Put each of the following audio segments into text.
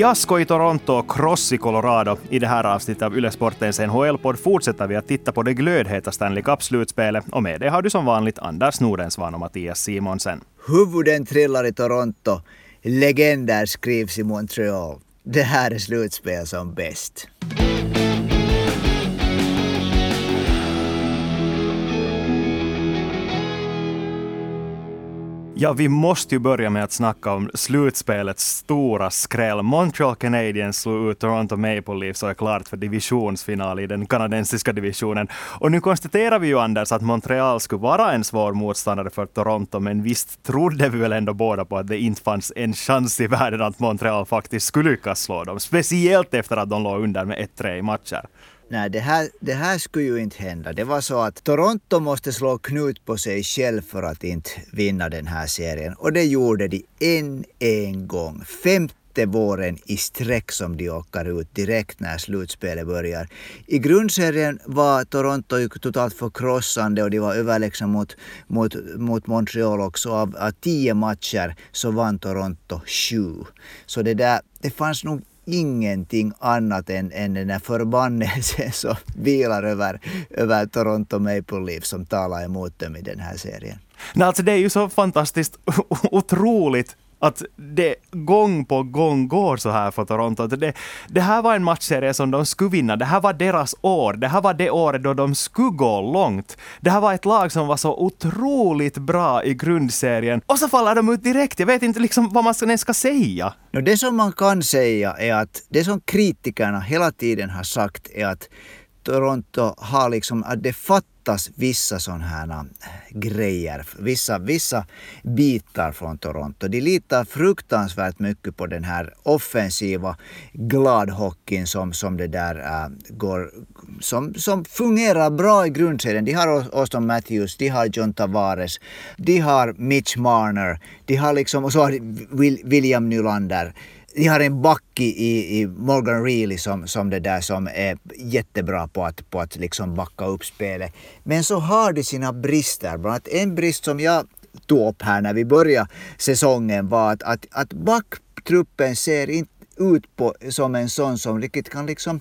Fiasko i Toronto och kross i Colorado. I det här avsnittet av Yle Sportens NHL-podd fortsätter vi att titta på det glödheta Stanley Cup-slutspelet och med det har du som vanligt Anders Nordensvan och Mattias Simonsen. Huvuden trillar i Toronto. Legender skrivs i Montreal. Det här är slutspel som bäst. Ja, vi måste ju börja med att snacka om slutspelets stora skräll. Montreal Canadiens slog ut Toronto Maple Leafs och är klart för divisionsfinal i den kanadensiska divisionen. Och nu konstaterar vi ju, Anders, att Montreal skulle vara en svår motståndare för Toronto, men visst trodde vi väl ändå båda på att det inte fanns en chans i världen att Montreal faktiskt skulle lyckas slå dem. Speciellt efter att de låg under med 1-3 i matcher. Nej, det här, det här skulle ju inte hända. Det var så att Toronto måste slå knut på sig själv för att inte vinna den här serien. Och det gjorde de en, en gång. Femte våren i sträck som de åker ut direkt när slutspelet börjar. I grundserien var Toronto totalt förkrossande och de var överlägsna liksom mot, mot, mot Montreal också. Av, av tio matcher så vann Toronto sju. Så det där, det fanns nog ingenting annat än, än den här förbannelsen som vilar över, över Toronto Maple Leafs som talar emot dem i den här serien. Nej, alltså det är ju så fantastiskt otroligt att det gång på gång går så här för Toronto. Det, det här var en matchserie som de skulle vinna. Det här var deras år. Det här var det året då de skulle gå långt. Det här var ett lag som var så otroligt bra i grundserien. Och så faller de ut direkt. Jag vet inte liksom vad man ens ska säga. No, det som man kan säga är att det som kritikerna hela tiden har sagt är att Toronto har liksom, att det fattas vissa sådana här äh, grejer, vissa, vissa bitar från Toronto. De litar fruktansvärt mycket på den här offensiva gladhockeyn som, som det där äh, går, som, som fungerar bra i grundserien. De har Auston Matthews, de har John Tavares, de har Mitch Marner, de har liksom, och så har William Nylander ni har en back i, i Morgan Reilly som, som det där som är jättebra på att, på att liksom backa upp spelet. Men så har de sina brister. Bland annat en brist som jag tog upp här när vi började säsongen var att, att, att backtruppen ser inte ut på, som en sån som riktigt kan liksom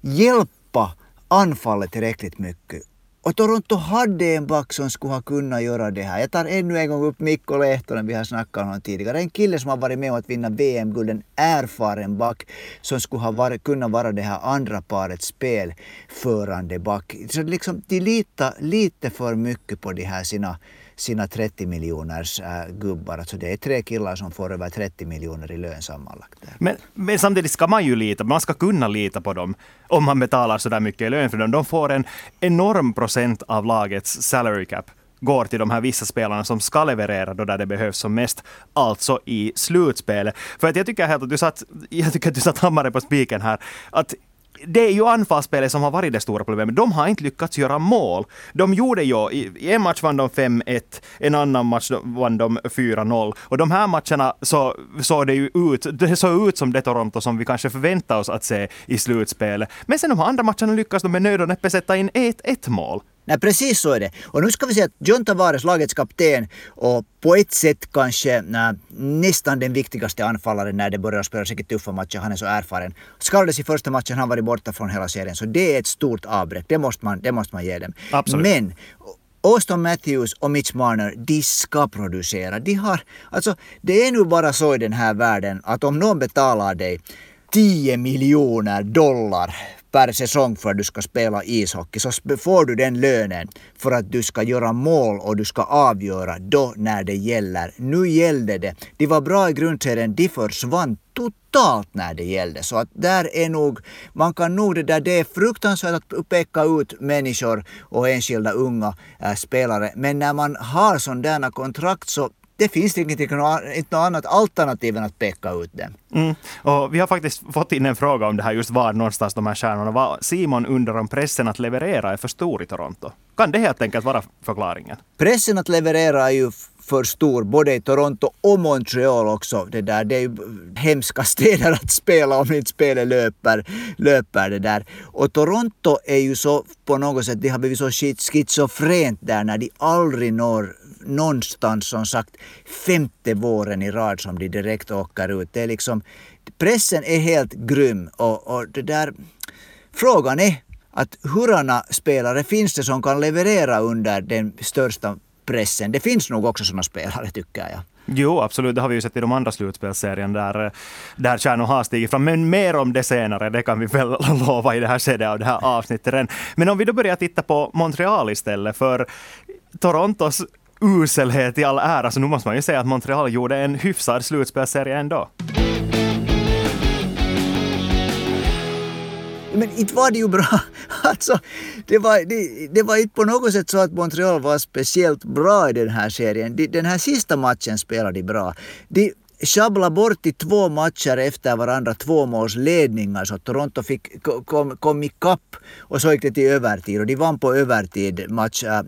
hjälpa anfallet tillräckligt mycket. Och Toronto hade en back som skulle ha kunnat göra det här. Jag tar ännu en gång upp Mikko Lehtonen, vi har snackat om honom tidigare. En kille som har varit med om att vinna VM-guld, en erfaren back som skulle ha varit, kunnat vara det här andra parets spelförande back. Så liksom, de litar lite för mycket på de här sina sina 30 miljoners äh, gubbar. Alltså det är tre killar som får över 30 miljoner i lön sammanlagt. Men, men samtidigt ska man ju lita, man ska kunna lita på dem om man betalar så där mycket i lön för dem. De får en enorm procent av lagets salary cap går till de här vissa spelarna som ska leverera då där det behövs som mest, alltså i slutspelet. För att jag tycker helt att du satt, jag tycker att du satt hammaren på spiken här, att det är ju anfallsspelet som har varit det stora problemet. De har inte lyckats göra mål. De gjorde ju, i en match vann de 5-1, en annan match vann de 4-0. Och de här matcherna så såg det ju ut, det såg ut som det Toronto som vi kanske förväntar oss att se i slutspelet. Men sen de här andra matcherna lyckas de med nöd och näppe sätta in ett, ett mål. Nej, precis så är det. Och nu ska vi se att John Tavares, lagets kapten och på ett sätt kanske nä, nästan den viktigaste anfallaren när det börjar spela riktigt tuffa matcher. Han är så erfaren. Skadades i första matchen, han varit borta från hela serien. Så det är ett stort avbräck. Det måste man, det måste man ge dem. Absolut. Men Auston Matthews och Mitch Marner, de ska producera. De har, alltså, det är nu bara så i den här världen att om någon betalar dig 10 miljoner dollar per säsong för att du ska spela ishockey så får du den lönen för att du ska göra mål och du ska avgöra då när det gäller. Nu gällde det. De var bra i grundserien, de försvann totalt när det gällde. Så att där är nog, man kan nog det där, det är fruktansvärt att peka ut människor och enskilda unga äh, spelare. Men när man har sådana kontrakt så det finns inte något annat alternativ än att peka ut dem. Mm. Och vi har faktiskt fått in en fråga om det här, just var någonstans de här stjärnorna var. Simon undrar om pressen att leverera är för stor i Toronto. Kan det helt enkelt vara förklaringen? Pressen att leverera är ju för stor både i Toronto och Montreal också. Det, där, det är ju hemska städer att spela om inte spelet löper, löper det där. Och Toronto är ju så på något sätt, det har blivit så schizofrent där när de aldrig når någonstans som sagt femte våren i rad som de direkt åker ut. Det är liksom, pressen är helt grym och, och det där, frågan är att hurdana spelare finns det som kan leverera under den största pressen? Det finns nog också sådana spelare tycker jag. Jo, absolut. Det har vi ju sett i de andra slutspelserien där, där kärnor har stigit fram. Men mer om det senare, det kan vi väl lova i det här skedet av det här avsnittet. Men om vi då börjar titta på Montreal istället, för Torontos uselhet i all ära, så nu måste man ju säga att Montreal gjorde en hyfsad slutspelsserie ändå. Men inte var det ju bra. Alltså, det, var, det, det var inte på något sätt så att Montreal var speciellt bra i den här serien. Den här sista matchen spelade de bra. De sjabbla bort i två matcher efter varandra två måls ledningar så Toronto fick, kom, kom ikapp och så gick det till övertid och de vann på övertid match äh,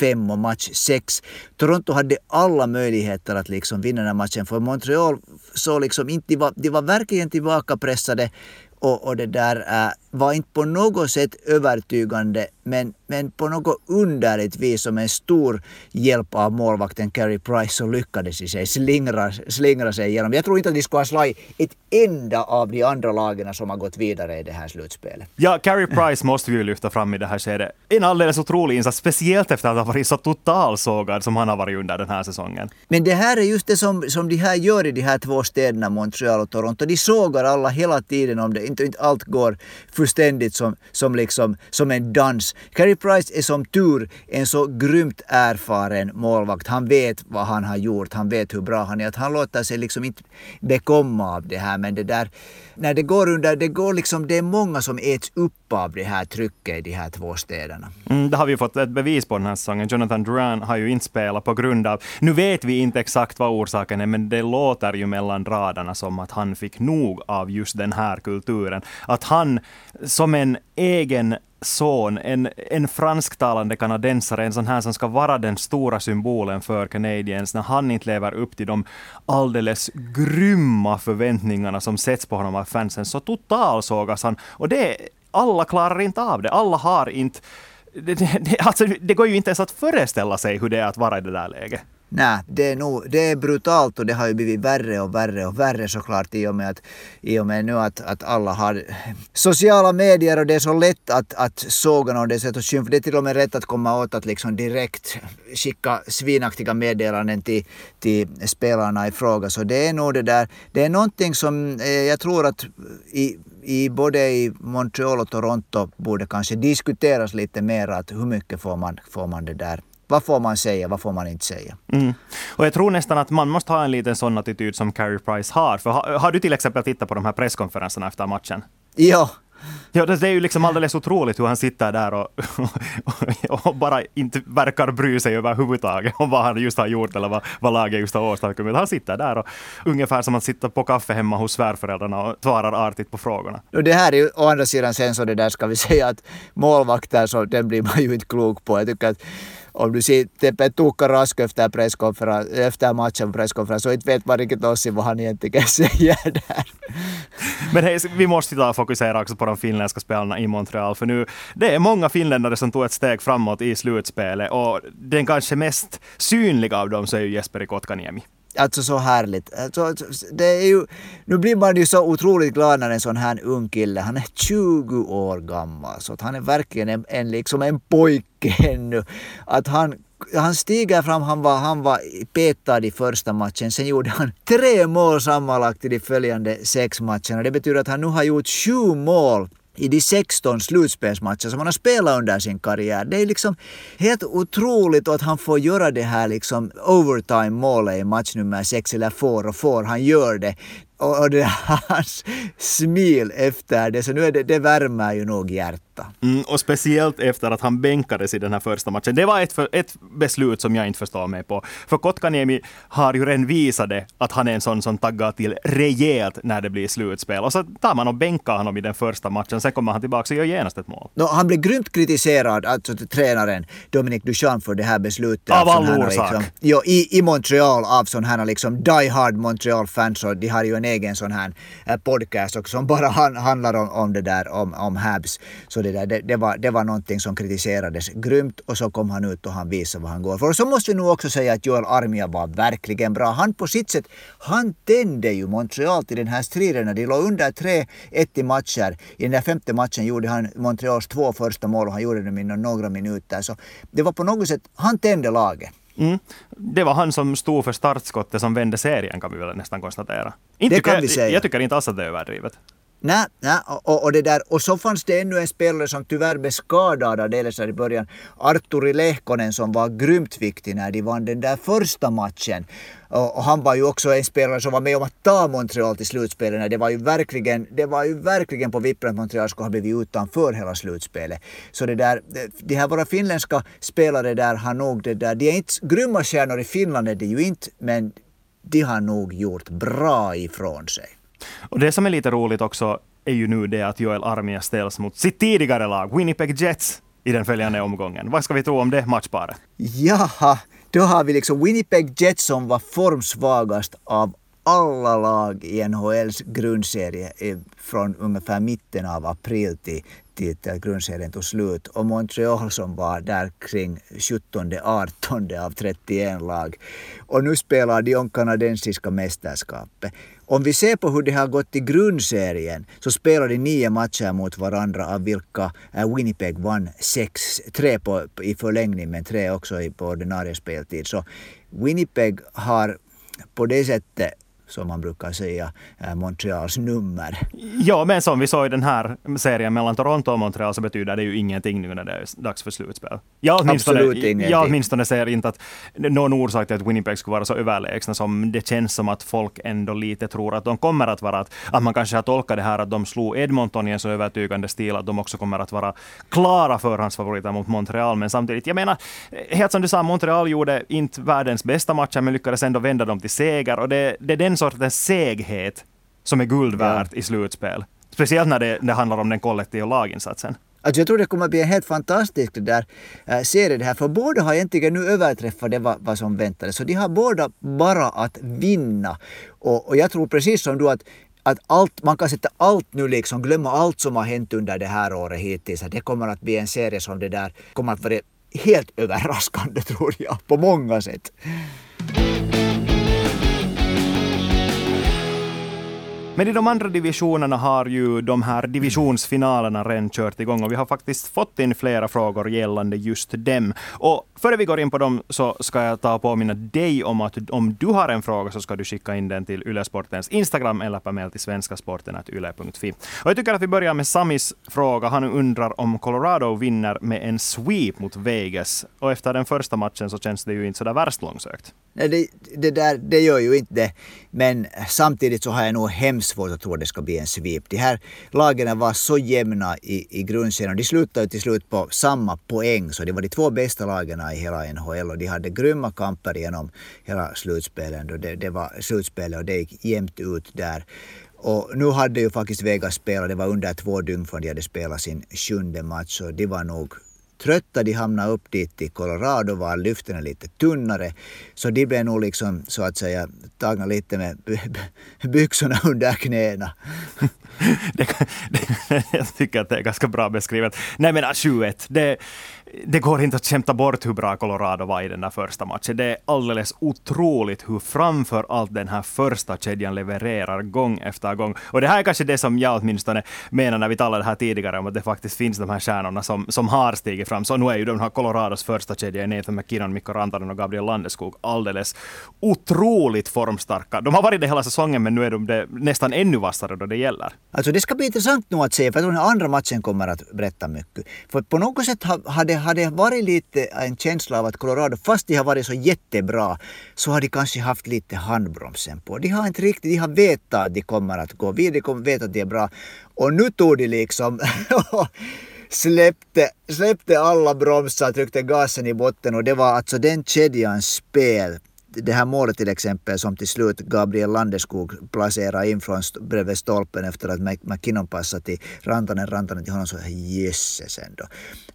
fem och match sex. Toronto hade alla möjligheter att liksom vinna den här matchen för Montreal så liksom inte, de var, de var verkligen tillbakapressade och, och det där äh, var inte på något sätt övertygande men, men på något underligt vis som en stor hjälp av målvakten Carey Price så lyckades de sig slingra, slingra sig igenom. Jag tror inte att de skulle ha slagit ett enda av de andra lagen som har gått vidare i det här slutspelet. Ja, Carey Price måste vi ju lyfta fram i det här skedet. En alldeles otrolig insats, speciellt efter att ha varit så totalsågad som han har varit under den här säsongen. Men det här är just det som, som de här gör i de här två städerna, Montreal och Toronto. De sågar alla hela tiden om det inte, inte allt går fullständigt som, som, liksom, som en dans. Carey Price är som tur en så grymt erfaren målvakt. Han vet vad han har gjort, han vet hur bra han är. Att han låter sig liksom inte bekomma av det här. Men det där, när det går under, det går liksom, det är många som äts upp av det här trycket i de här två städerna. Mm, det har vi fått ett bevis på den här säsongen. Jonathan Duran har ju inte spelat på grund av, nu vet vi inte exakt vad orsaken är, men det låter ju mellan raderna som att han fick nog av just den här kulturen. Att han som en egen son, en, en fransktalande kanadensare, en sån här som ska vara den stora symbolen för Canadiens, när han inte lever upp till de alldeles grymma förväntningarna som sätts på honom av fansen, så totalsågas han. Och det, alla klarar inte av det. Alla har inte det, det, alltså, det går ju inte ens att föreställa sig hur det är att vara i det där läget. Nej, det är, nog, det är brutalt och det har ju blivit värre och värre och värre såklart i och med, att, i och med nu att, att alla har sociala medier och det är så lätt att, att såga någon, det är att. Det är till och med rätt att komma åt att liksom direkt skicka svinaktiga meddelanden till, till spelarna i fråga. Så det är nog det där, det är någonting som eh, jag tror att i, i både i Montreal och Toronto borde kanske diskuteras lite mer att hur mycket får man, får man det där vad får man säga, vad får man inte säga? Mm. Och jag tror nästan att man måste ha en liten sån attityd som Carey Price har. För har, har du till exempel tittat på de här presskonferenserna efter matchen? Ja, Ja, det är ju liksom alldeles otroligt hur han sitter där och, och, och, bara inte verkar bry sig överhuvudtaget om vad han just har gjort eller vad, vad laget just har åstadkommit. Han sitter där och ungefär som att sitta på kaffe hemma hos svärföräldrarna och svarar artigt på frågorna. Och det här är ju å andra sidan sen så det där ska vi säga att målvakter så den blir man ju inte klok på. Jag tycker att om du ser typ, Tuukka Rask efter, presskonferens, efter matchen presskonferens så inte vet man riktigt Ossi vad han egentligen säger där. Men hej, vi måste ta och fokusera också på de finländska spelarna i Montreal, för nu det är många finländare som tog ett steg framåt i slutspelet och den kanske mest synliga av dem så är ju Jesperi Kotkaniemi. Alltså så härligt. Alltså, alltså, det är ju, nu blir man ju så otroligt glad när en sån här ung kille, han är 20 år gammal, så att han är verkligen en, en, liksom en pojke ännu. Att han han stiger fram, han var, han var petad i första matchen, sen gjorde han tre mål sammanlagt i de följande sex matcherna. Det betyder att han nu har gjort sju mål i de 16 slutspelsmatcher som han har spelat under sin karriär. Det är liksom helt otroligt att han får göra det här liksom overtime målet i match nummer 6 eller får och får han gör det och, och det, hans smil efter det, så nu är det, det värmer ju nog hjärtat. Mm, och speciellt efter att han bänkades i den här första matchen. Det var ett, för, ett beslut som jag inte förstår mig på. För Kotkaniemi har ju redan visat det, att han är en sån som taggar till rejält när det blir slutspel. Och så tar man och bänkar honom i den första matchen, sen kommer han tillbaka och gör genast ett mål. No, han blev grymt kritiserad, alltså till tränaren Dominic Duchamp för det här beslutet. Av all orsak. Liksom, jo, i, I Montreal av sådana här liksom die hard Montreal-fans de har ju en egen sån här eh, podcast också som bara han, handlar om, om det där om, om Habs. Så det, där, det, det, var, det var någonting som kritiserades grymt och så kom han ut och han visade vad han går för. Och så måste vi nog också säga att Joel Armia var verkligen bra. Han på sitt sätt, han tände ju Montreal till den här striden. när De låg under 3-1 i matcher. I den där femte matchen gjorde han Montreals två första mål och han gjorde dem inom några minuter. Så det var på något sätt, han tände laget. Mm. Det var han som stod för startskottet som vände serien kan vi väl nästan konstatera. Inte det kan jag, vi säga. Jag tycker inte alls att det är överdrivet. Nej, nej och, och, det där, och så fanns det ännu en spelare som tyvärr blev skadad alldeles i början. Arturi Lehkonen som var grymt viktig när de vann den där första matchen. Och, och, han var ju också en spelare som var med om att ta Montreal till slutspelet. Det var ju verkligen, det var ju verkligen på vippen att Montreal skulle ha blivit utanför hela slutspelet. Så det där, de här våra finländska spelare där har nog det där, de är inte grymma stjärnor i Finland är de ju inte, men de har nog gjort bra ifrån sig. Och det som är lite roligt också är ju nu det att Joel Armia ställs mot sitt tidigare lag, Winnipeg Jets, i den följande omgången. Vad ska vi tro om det matchparet? Jaha, då har vi liksom Winnipeg Jets som var formsvagast av alla lag i NHLs grundserie från ungefär mitten av april till, till grundserien tog slut. Och Montreal som var där kring 17-18 av 31 lag. Och nu spelar de om kanadensiska mästerskapet. Om vi ser på hur det har gått i grundserien så spelar de nio matcher mot varandra av vilka eh, Winnipeg vann sex, tre på, i förlängning men tre också på ordinarie speltid. Så Winnipeg har på det sättet som man brukar säga, eh, Montreals nummer. Ja, men som vi såg i den här serien mellan Toronto och Montreal så betyder det ju ingenting nu när det är dags för slutspel. Jag åtminstone, Absolut ingenting. jag åtminstone ser inte att någon orsak till att Winnipeg skulle vara så överlägsna som det känns som att folk ändå lite tror att de kommer att vara. Att, att man kanske har tolkat det här att de slog Edmonton i en så övertygande stil att de också kommer att vara klara förhandsfavoriter mot Montreal. Men samtidigt, jag menar, helt som du sa, Montreal gjorde inte världens bästa matcher men lyckades ändå vända dem till seger. Och det, det är den sortens seghet som är guld värt ja. i slutspel. Speciellt när det, det handlar om den kollektiva laginsatsen. Alltså jag tror det kommer att bli en helt fantastisk där, äh, serie det här, för båda har egentligen nu överträffat det vad, vad som väntades. Så de har båda bara att vinna. Och, och jag tror precis som du att att allt, man kan sätta allt nu liksom, glömma allt som har hänt under det här året hittills. Det kommer att bli en serie som det där kommer att vara helt överraskande tror jag, på många sätt. Men i de andra divisionerna har ju de här divisionsfinalerna redan kört igång och vi har faktiskt fått in flera frågor gällande just dem. Och före vi går in på dem så ska jag ta och påminna dig om att om du har en fråga så ska du skicka in den till Ylesportens Instagram eller per mejl till svenskasporten.yle.fi. Och jag tycker att vi börjar med Samis fråga. Han undrar om Colorado vinner med en sweep mot Vegas. Och efter den första matchen så känns det ju inte så där värst långsökt. Nej, det, det, där, det gör ju inte det. Men samtidigt så har jag nog hemskt svårt att tro att det ska bli en svep. De här lagen var så jämna i, i grundserien. De slutade till slut på samma poäng. Så det var de två bästa lagen i hela NHL och de hade grymma kamper genom hela slutspelet. Det, det var slutspelet och det gick jämnt ut där. Och nu hade ju faktiskt Vegas spelat, det var under två dygn från de hade spelat sin sjunde match. Så de var nog trötta, de hamnade upp dit i Colorado var lyftena lite tunnare. Så de blev nog liksom så att säga tagna lite med byxorna under knäna. det, det, jag tycker att det är ganska bra beskrivet. Nej men 7-1, det, det går inte att kämpa bort hur bra Colorado var i den där första matchen. Det är alldeles otroligt hur framför allt den här första kedjan levererar gång efter gång. Och det här är kanske det som jag åtminstone menar när vi talade här tidigare om att det faktiskt finns de här stjärnorna som, som har stigit fram. Så nu är ju de här Colorados första kedja, Nathan McKinnon, Mikko Rantanen och Gabriel Landeskog, alldeles otroligt formstarka. De har varit det hela säsongen, men nu är de det nästan ännu vassare då det gäller. Alltså det ska bli intressant nu att se, för jag tror den andra matchen kommer att berätta mycket. För på något sätt har har det varit lite äh, en känsla av att Colorado, fast de har varit så jättebra, så har de kanske haft lite handbromsen på. De har inte riktigt, de har vetat att de kommer att gå vidare, de kommer veta att de är bra. Och nu tog de liksom släppte, släppte alla bromsar, tryckte gasen i botten och det var alltså den kedjans spel det här målet till exempel som till slut Gabriel Landeskog placerar in från bredvid stolpen efter att McKinnon passar till Rantanen, Rantanen till honom så jösses ändå.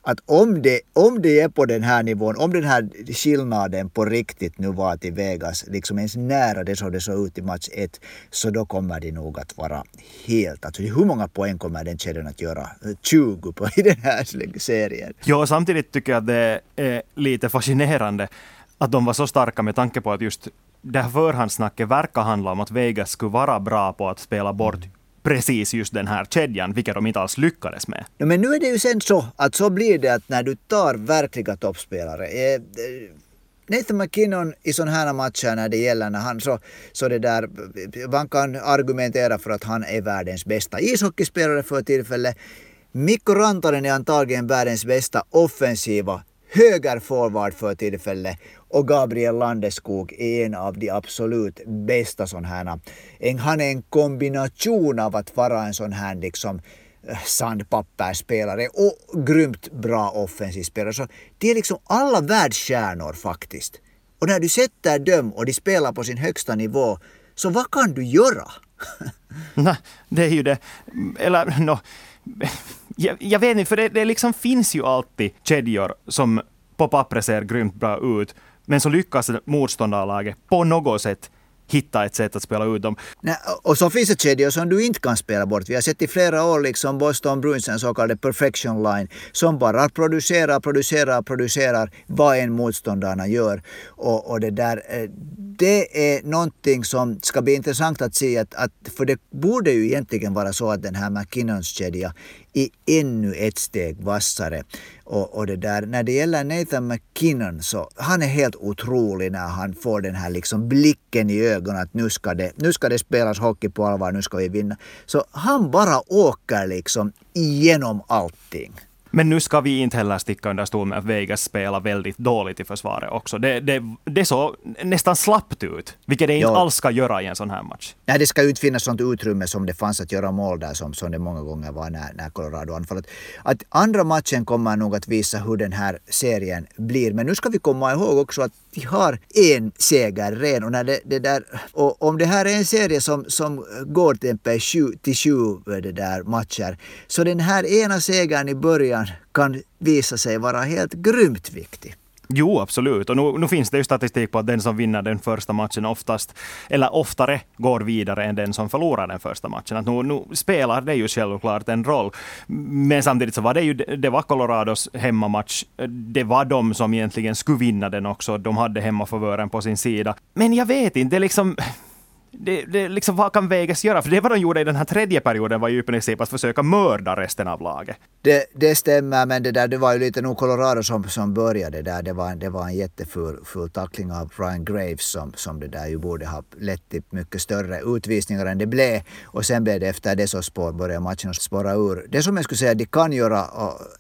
Att om det, om det är på den här nivån, om den här skillnaden på riktigt nu var till Vegas, liksom ens nära det som det såg ut i match 1, så då kommer det nog att vara helt, alltså hur många poäng kommer den kedjan att göra? 20 på i den här serien. Ja, samtidigt tycker jag att det är lite fascinerande att de var så starka med tanke på att just det här förhandssnacket verkar handla om att Vegas skulle vara bra på att spela bort precis just den här kedjan, vilket de inte alls lyckades med. Men nu är det ju sen så att så blir det att när du tar verkliga toppspelare. Eh, eh Nathan McKinnon i sådana här matcher när det gäller när han så, så det där, man kan argumentera för att han är världens bästa ishockeyspelare för tillfället. Mikko Rantanen är antagligen världens bästa offensiva högerforward för tillfället och Gabriel Landeskog är en av de absolut bästa sådana här. Han är en kombination av att vara en sån här liksom eh, sandpappersspelare och grymt bra offensiv spelare. Så det är liksom alla världsstjärnor faktiskt. Och när du sätter dem och de spelar på sin högsta nivå, så vad kan du göra? Nej, det är ju det. Eller no, jag, jag vet inte, för det, det liksom finns ju alltid kedjor som på pappret ser grymt bra ut, men så lyckas motståndarlaget på något sätt hitta ett sätt att spela ut dem. Nej, och så finns det kedjor som du inte kan spela bort. Vi har sett i flera år liksom Boston Bruins, en så kallad perfection line, som bara producerar, producerar, producerar vad en motståndarna gör. Och, och det där, eh, det är någonting som ska bli intressant att se. Att, att, för det borde ju egentligen vara så att den här McKinnons kedja i ännu ett steg vassare. Och, och det där, när det gäller Nathan McKinnon så han är helt otrolig när han får den här liksom blicken i ögonen att nu ska, det, nu ska det spelas hockey på allvar, nu ska vi vinna. Så han bara åker liksom igenom allting. Men nu ska vi inte heller sticka under stol med att Vegas spelar väldigt dåligt i försvaret också. Det, det, det såg nästan slappt ut, vilket det inte jo. alls ska göra i en sån här match. Nej, det ska ju inte finnas sånt utrymme som det fanns att göra mål där som, som det många gånger var när, när Colorado anfallet. Att andra matchen kommer nog att visa hur den här serien blir. Men nu ska vi komma ihåg också att vi har en seger redan Och, när det, det där, och om det här är en serie som, som går till, sju, till sju eh, det där matcher, så den här ena segern i början kan visa sig vara helt grymt viktig. Jo, absolut. Och nu, nu, finns det ju statistik på att den som vinner den första matchen oftast, eller oftare, går vidare än den som förlorar den första matchen. Att nu, nu spelar det ju självklart en roll. Men samtidigt så var det ju det var Colorados hemmamatch. Det var de som egentligen skulle vinna den också. De hade hemmafavören på sin sida. Men jag vet inte, det är liksom det, det, liksom, vad kan Vegas göra? För det var de gjorde i den här tredje perioden var ju i princip att försöka mörda resten av laget. Det, det stämmer, men det, där, det var ju lite nog Colorado som, som började där. Det var, det var en jätteful full tackling av Ryan Graves som, som det där ju borde ha lett till mycket större utvisningar än det blev. Och sen blev det efter det så spår, började matchen spåra ur. Det som jag skulle säga att de kan göra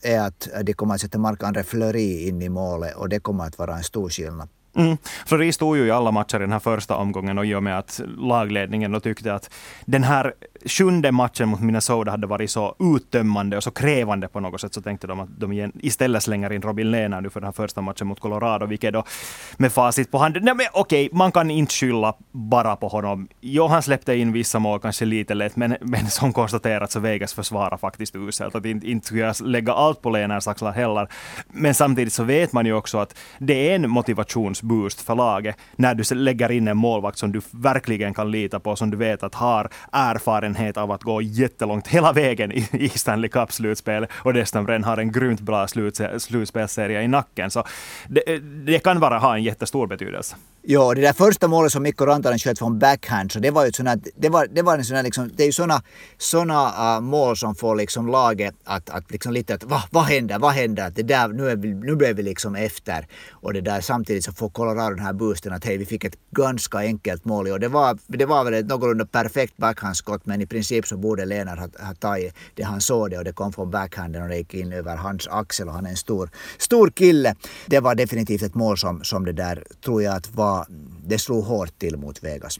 är att de kommer att sätta Marc-André Fleury in i målet och det kommer att vara en stor skillnad. Mm. Fleury stod ju i alla matcher i den här första omgången och i och med att lagledningen då tyckte att den här sjunde matchen mot Minnesota hade varit så uttömmande och så krävande på något sätt så tänkte de att de istället slänger in Robin Lehner nu för den här första matchen mot Colorado, vilket då med facit på hand, nej men okej, man kan inte skylla bara på honom. Jo, han släppte in vissa mål kanske lite lätt, men, men som konstaterat så Vegas försvarar faktiskt uselt. Att inte, inte skulle jag lägga allt på Lehners axlar heller. Men samtidigt så vet man ju också att det är en motivationsboost för laget när du lägger in en målvakt som du verkligen kan lita på, som du vet att har erfarenhet erfarenhet av att gå jättelångt hela vägen i, i Stanley Cup-slutspel och dessutom redan har en grymt bra slutspelsserie i nacken. Så det, det kan bara ha en jättestor betydelse. Ja, det där första målet som Mikko Rantanen sköt från backhand. Så det var ju såna, det var, det var en sån liksom, det är ju såna, såna uh, mål som får liksom laget att, att liksom lite att vad, vad händer, vad händer? Det där, nu, är vi, nu blev vi liksom efter. Och det där samtidigt så får Colorado den här boosten att hej, vi fick ett ganska enkelt mål. Och det var, det var väl ett någorlunda perfekt backhandskott men i princip så borde Lennart ha, ha tagit det han såg det och det kom från backhanden och det gick in över hans axel och han är en stor, stor kille. Det var definitivt ett mål som, som det där tror jag att var, det slog hårt till mot Vegas.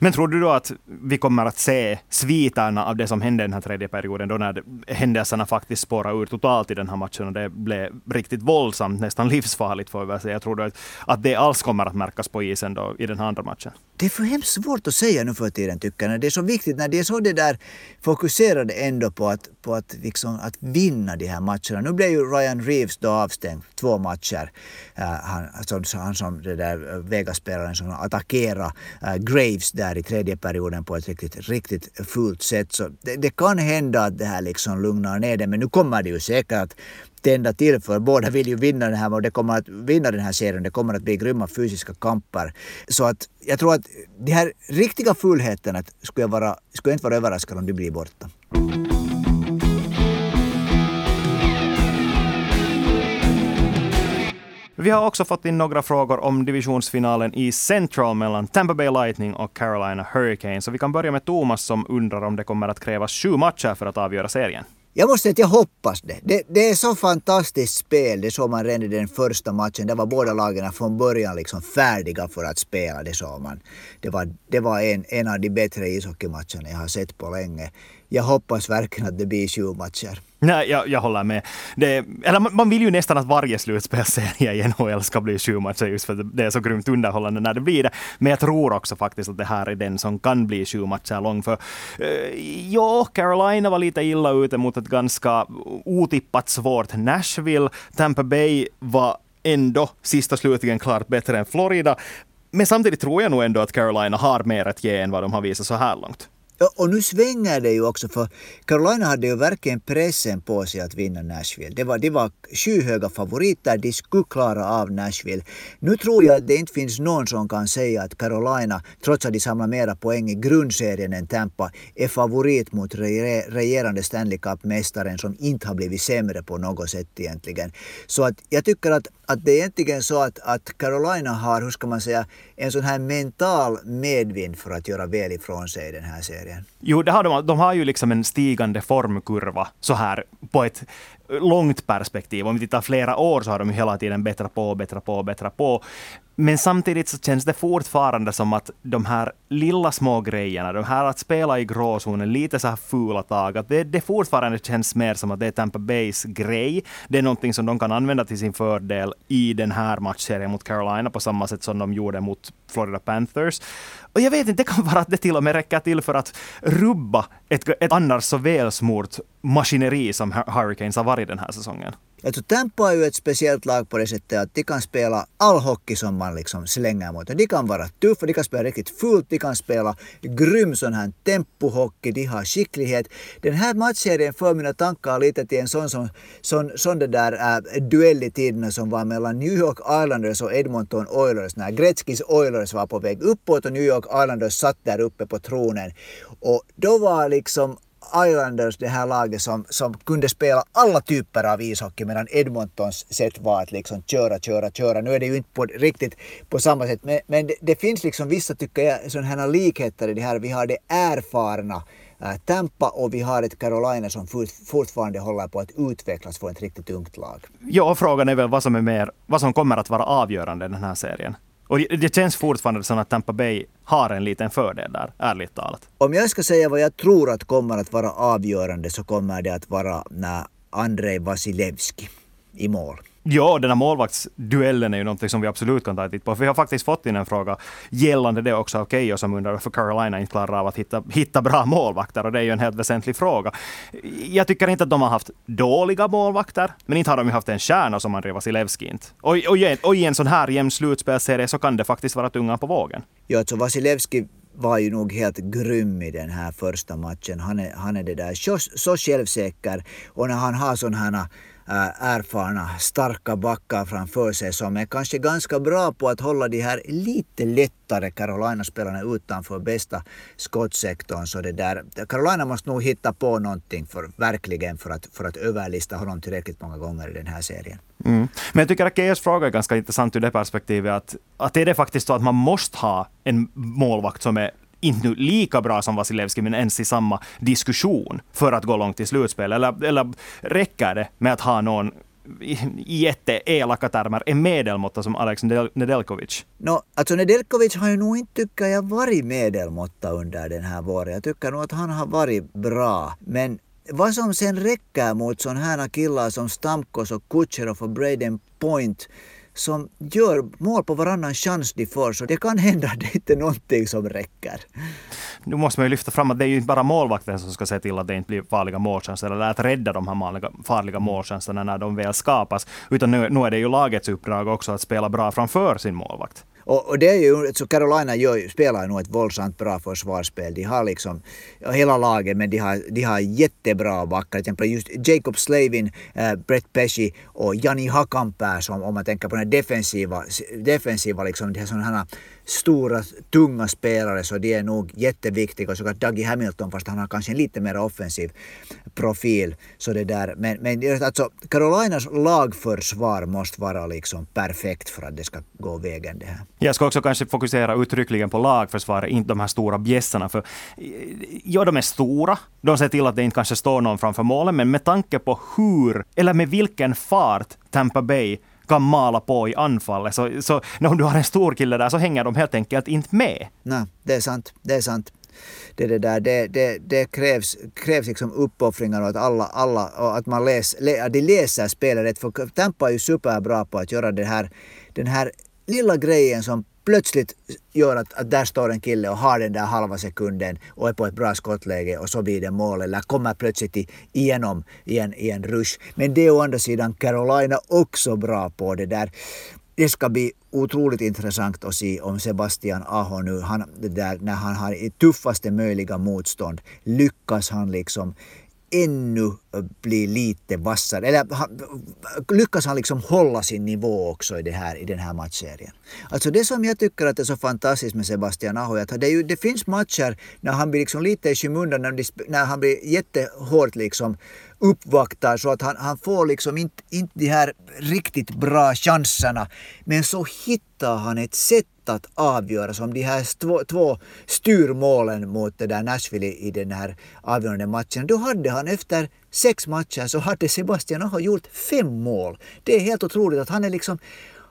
Men tror du då att vi kommer att se sviterna av det som hände i den här tredje perioden, då när händelserna faktiskt spårade ur totalt i den här matchen och det blev riktigt våldsamt, nästan livsfarligt får vi säga. Tror du att, att det alls kommer att märkas på isen då i den här andra matchen? Det är för hemskt svårt att säga nu för tiden tycker jag. Det är så viktigt när det är så det där fokuserade ändå på att, på att, liksom, att vinna de här matcherna. Nu blev ju Ryan Reeves då avstängd två matcher. Uh, han, alltså, han som det där eh, Vegas-spelaren som attackerade uh, Graves där i tredje perioden på ett riktigt, riktigt fult sätt. Så det, det, kan hända att det här liksom lugnar ner det. Men nu kommer det ju säkert att tända till för båda vill ju vinna den här och det kommer att vinna den här serien. Det kommer att bli grymma fysiska kamper. Så att jag tror att de här riktiga fulheterna skulle jag, vara, skulle jag inte vara överraskad om de blir borta. Vi har också fått in några frågor om divisionsfinalen i Central mellan Tampa Bay Lightning och Carolina Hurricanes. Så vi kan börja med Thomas som undrar om det kommer att krävas sju matcher för att avgöra serien. Jag måste säga att jag hoppas det. det. det. är så fantastiskt spel. Det såg man redan i den första matchen. Där var båda lagen från början liksom färdiga för att spela. Det såg man. Det var, det var en, en av de bättre ishockeymatcherna jag har sett på länge. Jag hoppas verkligen att det blir sju matcher. Nej, jag, jag håller med. Det, eller man vill ju nästan att varje slutspelsserie i NHL ska bli sju matcher just för att det är så grymt underhållande när det blir det. Men jag tror också faktiskt att det här är den som kan bli sju matcher lång. För eh, ja, Carolina var lite illa ute mot ett ganska otippat svårt Nashville. Tampa Bay var ändå sista slutligen klart bättre än Florida. Men samtidigt tror jag nog ändå att Carolina har mer att ge än vad de har visat så här långt. Och nu svänger det ju också för Carolina hade ju verkligen pressen på sig att vinna Nashville. Det var, det var skyhöga favoriter, de skulle klara av Nashville. Nu tror jag att det inte finns någon som kan säga att Carolina, trots att de samlar mera poäng i grundserien än Tampa, är favorit mot regerande Stanley Cup-mästaren som inte har blivit sämre på något sätt egentligen. Så att jag tycker att, att det är egentligen så att, att Carolina har, hur ska man säga, en sån här mental medvind för att göra väl ifrån sig i den här serien? Jo, det har de, de har ju liksom en stigande formkurva så här på ett långt perspektiv. Om vi tittar flera år så har de hela tiden bättrat på, bättrat på, bättrat på. Men samtidigt så känns det fortfarande som att de här lilla små grejerna, de här att spela i gråzonen, lite så här fula tag, att det, det fortfarande känns mer som att det är Tampa Bays grej. Det är någonting som de kan använda till sin fördel i den här matchserien mot Carolina på samma sätt som de gjorde mot Florida Panthers. Och jag vet inte, det kan vara att det till och med räcker till för att rubba ett, ett annars så välsmort maskineri som Hurricanes har varit den här säsongen. Alltså Tampa är ju ett speciellt lag på det sättet att de kan spela all hockey som man liksom slänger mot dem. De kan vara tuffa, de kan spela riktigt fult, de kan spela grym sån här tempohockey, de har skicklighet. Den här matchserien för mina tankar lite till en sån, sån, sån, sån det där äh, duell i tiderna som var mellan New York Islanders och Edmonton Oilers. När Gretzkys Oilers var på väg uppåt och New York Islanders satt där uppe på tronen. Och då var liksom Islanders det här laget som, som kunde spela alla typer av ishockey medan Edmontons sätt var att liksom köra, köra, köra. Nu är det ju inte på, riktigt på samma sätt men, men det, det, finns liksom vissa, tycker jag, sådana här likheter i det här. Vi har det erfarna äh, Tampa och vi har ett Carolina som fort, fortfarande håller på att utvecklas för ett riktigt ungt lag. Ja, frågan är väl vad som, är mer, vad som kommer att vara avgörande i den här serien. Och det känns fortfarande som att Tampa Bay har en liten fördel där, ärligt talat. Om jag ska säga vad jag tror att kommer att vara avgörande så kommer det att vara när Andrei Vasilevski i mål. Ja, den här målvaktsduellen är ju någonting som vi absolut kan ta en titt på. För vi har faktiskt fått in en fråga gällande det också av Keyyo som undrar varför Carolina inte klarar av att hitta, hitta bra målvakter. Och det är ju en helt väsentlig fråga. Jag tycker inte att de har haft dåliga målvakter, men inte har de ju haft en kärna som Andrei Vasilevski inte. Och, och, och i en sån här jämn slutspelserie så kan det faktiskt vara tunga på vågen. Ja, alltså Vasilevski var ju nog helt grym i den här första matchen. Han är, han är det där så, så självsäker och när han har sådana här Eh, erfarna, starka backar framför sig som är kanske ganska bra på att hålla de här lite lättare Carolina-spelarna utanför bästa skottsektorn. Så det där, Carolina måste nog hitta på någonting för, verkligen för att, för att överlista honom tillräckligt många gånger i den här serien. Mm. Men jag tycker att Keyes fråga är ganska intressant ur det perspektivet att, att är det faktiskt så att man måste ha en målvakt som är inte nu lika bra som Vasilevski, men ens i samma diskussion för att gå långt i slutspel? Eller, eller räcker det med att ha någon i jätteelaka termer, en medelmåtta som Alex Nedelkovic? No, alltså Nedelkovic har ju nog inte, tycker jag, varit medelmåtta under den här våren. Jag tycker nog att han har varit bra. Men vad som sen räcker mot sådana här killar som Stamkos och Kutjerov och Braden Point som gör mål på varannan chans de får, så det kan hända att det inte är någonting som räcker. Nu måste man ju lyfta fram att det är ju inte bara målvakten som ska se till att det inte blir farliga målchanser, eller att rädda de här farliga målchanserna när de väl skapas, utan nu, nu är det ju lagets uppdrag också att spela bra framför sin målvakt. Och, och, det är ju, så Carolina gör, spelar nog ett våldsamt bra försvarsspel. De har liksom, hela laget, men de har, de har jättebra backar. Till exempel just Jacob Slavin, äh, Brett Pesci och Jani Hakanpää som om man tänker på den defensiva, defensiva liksom, de här stora, tunga spelare så de är nog jätteviktiga. Och så Dougie Hamilton, fast han har kanske en lite mer offensiv profil. Så det där. Men, men alltså, Carolinas lagförsvar måste vara liksom perfekt för att det ska gå vägen det här. Jag ska också kanske fokusera uttryckligen på lagförsvaret, inte de här stora bjässarna. För ja, de är stora. De ser till att det inte kanske står någon framför målen, men med tanke på hur, eller med vilken fart Tampa Bay kan mala på i anfallet. Så, så om du har en stor kille där så hänger de helt enkelt inte med. Nej, det är sant. Det är sant. Det, det, där, det, det, det krävs, krävs liksom uppoffringar och att alla, alla och att man läs, lä, att de läser spelet rätt. För Tampa är ju superbra på att göra det här, den här lilla grejen som plötsligt gör att, att där står en kille och har den där halva sekunden och är på ett bra skottläge och så blir det mål eller kommer plötsligt igenom i en, i en rush. Men det är å andra sidan Carolina också bra på det där. Det ska bli otroligt intressant att se om Sebastian Aho nu, han, där, när han har tuffaste möjliga motstånd, lyckas han liksom ännu bli lite vassare. Eller lyckas han liksom hålla sin nivå också i, det här, i den här matchserien. Alltså det som jag tycker att är så fantastiskt med Sebastian Aho är att det, ju, det finns matcher när han blir liksom lite i skymundan, när, när han blir jättehårt liksom uppvaktad så att han, han får liksom inte, inte de här riktigt bra chanserna. Men så hittar han ett sätt att avgöra som de här två, två styrmålen mot det där Nashville i den här avgörande matchen. Då hade han efter sex matcher så hade Sebastian Aho gjort fem mål. Det är helt otroligt att han är liksom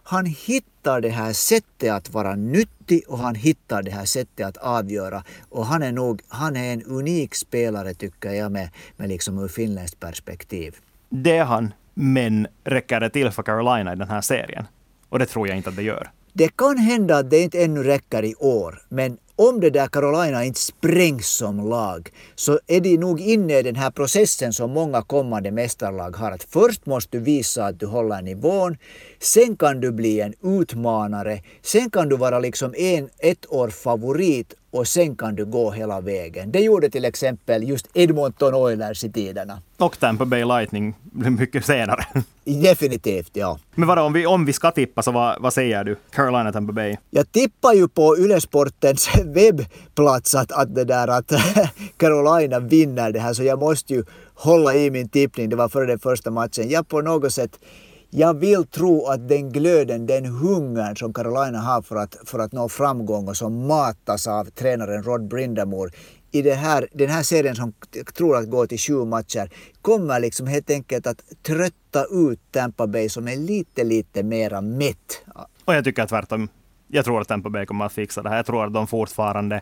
han hittar det här sättet att vara nyttig och han hittar det här sättet att avgöra. Och han är nog han är en unik spelare tycker jag med, med liksom ur finländskt perspektiv. Det är han, men räcker det till för Carolina i den här serien? Och det tror jag inte att det gör. Det kan hända att det inte ännu räcker i år, men om det där Carolina inte sprängs som lag så är de nog inne i den här processen som många kommande mästarlag har. Att först måste du visa att du håller nivån, sen kan du bli en utmanare, sen kan du vara liksom en ett år favorit och sen kan du gå hela vägen. Det gjorde till exempel just Edmonton Oilers i tiderna. Och Tampa Bay Lightning mycket senare. Definitivt, ja. Men vadå, om vi, om vi ska tippa, så vad, vad säger du? Carolina, Tampa Bay? Jag tippar ju på Ylesportens webbplats att, att, det där, att Carolina vinner det här, så jag måste ju hålla i min tippning. Det var före den första matchen. Jag på något sätt jag vill tro att den glöden, den hungern som Carolina har för att, för att nå framgång och som matas av tränaren Rod Brindamore i det här, den här serien som tror att går till sju matcher kommer liksom helt enkelt att trötta ut Tampa Bay som är lite, lite mera mätt. Och jag tycker tvärtom. Jag tror att Tampa Bay kommer att fixa det här. Jag tror att de fortfarande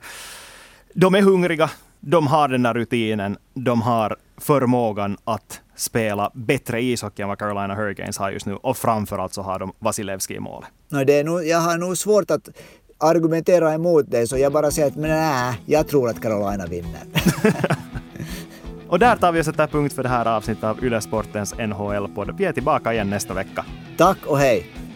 de är hungriga, de har den där rutinen, de har förmågan att spela bättre ishockey än vad Carolina Hurricanes har just nu. Och framförallt så har de Vasilevski i mål. No, det är nog, jag har nog svårt att argumentera emot dig, så jag bara säger att nej, jag tror att Carolina vinner. och där tar vi och sätter punkt för det här avsnittet av Yle Sportens NHL-podd. Vi är tillbaka igen nästa vecka. Tack och hej!